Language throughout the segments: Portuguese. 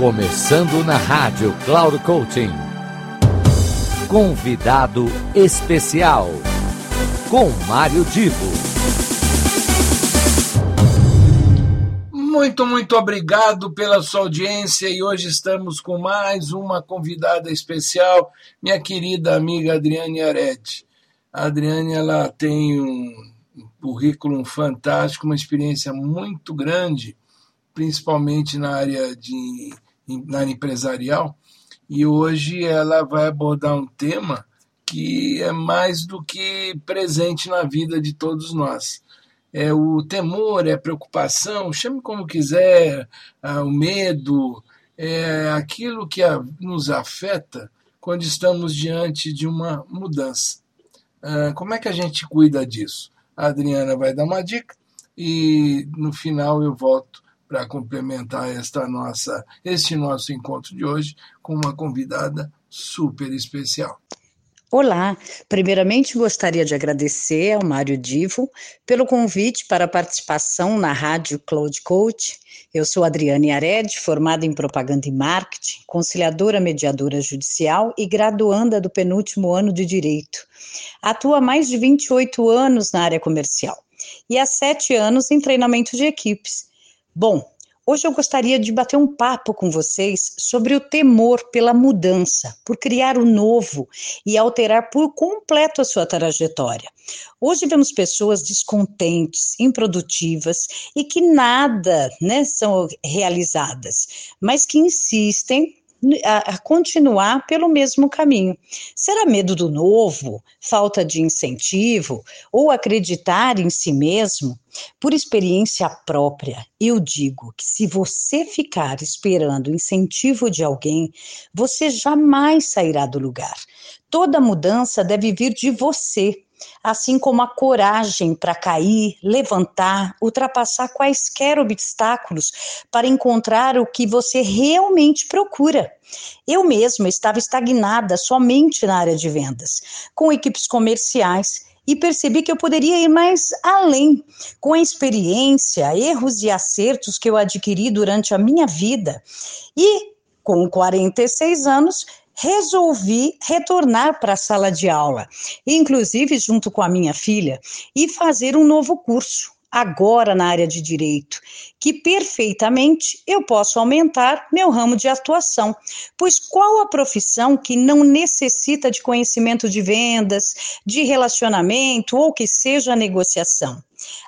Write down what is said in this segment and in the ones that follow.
Começando na rádio Cloud Coaching. Convidado especial com Mário Divo. Muito, muito obrigado pela sua audiência e hoje estamos com mais uma convidada especial, minha querida amiga Adriane Arete. A Adriane ela tem um, um currículum fantástico, uma experiência muito grande, principalmente na área de na empresarial, e hoje ela vai abordar um tema que é mais do que presente na vida de todos nós. É o temor, é a preocupação, chame como quiser, ah, o medo, é aquilo que a, nos afeta quando estamos diante de uma mudança. Ah, como é que a gente cuida disso? A Adriana vai dar uma dica e no final eu para complementar este nosso encontro de hoje com uma convidada super especial. Olá! Primeiramente gostaria de agradecer ao Mário Divo pelo convite para a participação na Rádio Cloud Coach. Eu sou Adriane Ared, formada em propaganda e marketing, conciliadora mediadora judicial e graduanda do penúltimo ano de direito. Atua há mais de 28 e anos na área comercial e há sete anos em treinamento de equipes Bom, hoje eu gostaria de bater um papo com vocês sobre o temor pela mudança, por criar o novo e alterar por completo a sua trajetória. Hoje vemos pessoas descontentes, improdutivas e que nada né, são realizadas, mas que insistem continuar pelo mesmo caminho. Será medo do novo, falta de incentivo ou acreditar em si mesmo? Por experiência própria, eu digo que se você ficar esperando incentivo de alguém, você jamais sairá do lugar. Toda a mudança deve vir de você assim como a coragem para cair, levantar, ultrapassar quaisquer obstáculos para encontrar o que você realmente procura. Eu mesma estava estagnada somente na área de vendas, com equipes comerciais e percebi que eu poderia ir mais além. Com a experiência, erros e acertos que eu adquiri durante a minha vida e com e seis anos, resolvi retornar para a sala de aula, inclusive junto com a minha filha, e fazer um novo curso, agora na área de direito, que perfeitamente eu posso aumentar meu ramo de atuação, pois qual a profissão que não necessita de conhecimento de vendas, de relacionamento ou que seja negociação?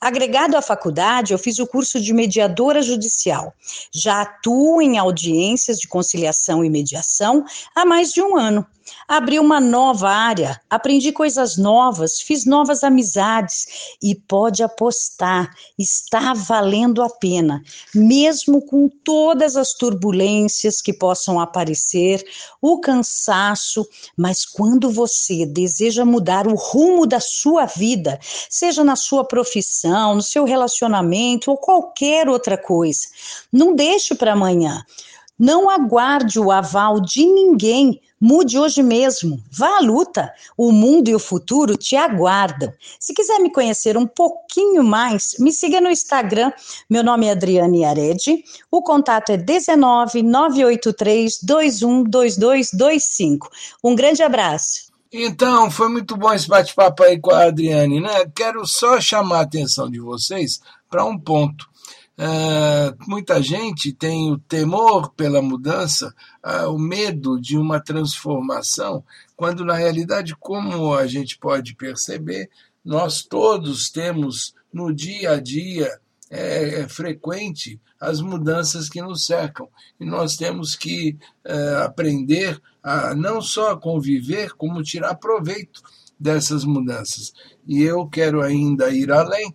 Agregado á faculdade, eu fiz o curso de mediadora judicial. Já atuo em audiências de conciliação e mediação ha mais de um anno Abri uma nova área, aprendi coisas novas, fiz novas amizades e pôde apostar, está valendo a pena, mesmo com todas as turbulências que possam apparecer o cançaço mas quando você deseja mudar o rumo da sua vida, seja na sua profissão, no seu relacionamento ou qualquer outra coisa. Não deixe para amanhã. Não aguarde o aval de ninguém. Mude hoje mesmo. Vá luta. O mundo e o futuro te aguardam. Se quizer me conhecer um pouquinho mais, me siga no Instagram. Meu nome é Adriane arede O contacto é 19 983 212225. Um grande abraço. Então, foi muito bom esse bate aí com a Adriane, Quero só chamar a atenção de vocês para um ponto. Eh, muita gente tem o temor pela mudança, eh, o medo de uma transformação, quando na realidade, como a gente pode perceber, nós todos temos no dia a dia é, frequente as mudanças que nos cercam. E nós temos que aprender a não só conviver, como tirar proveito dessas mudanças. E eu quero ainda ir além,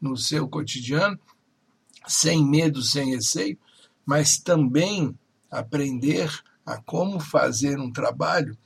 no seu cotidiano, sem medo, sem receio, mas também aprender a como fazer um trabalho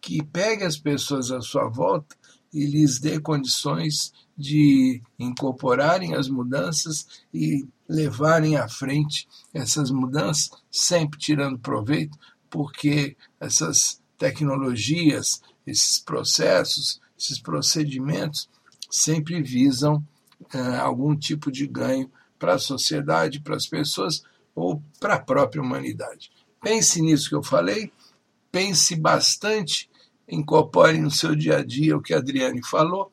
que pegue as pessoas à sua volta e lhes dê condições de incorporarem as mudanças e levarem à frente essas mudanças, sempre tirando proveito, porque essas tecnologias, esses processos, esses procedimentos sempre visam eh, algum tipo de ganho para a sociedade, para as pessoas ou para a própria humanidade. Pense nisso que eu falei, pense bastante, incorpore no seu dia a dia o que adriani falou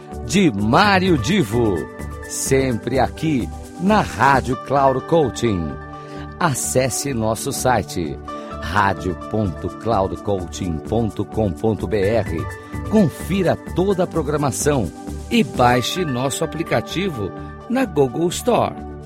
de Mário Divo, sempre aqui na Rádio Cloud Coaching. Acesse nosso site radio.cloudcoaching.com.br. Confira toda a programação e baixe nosso aplicativo na Google Store.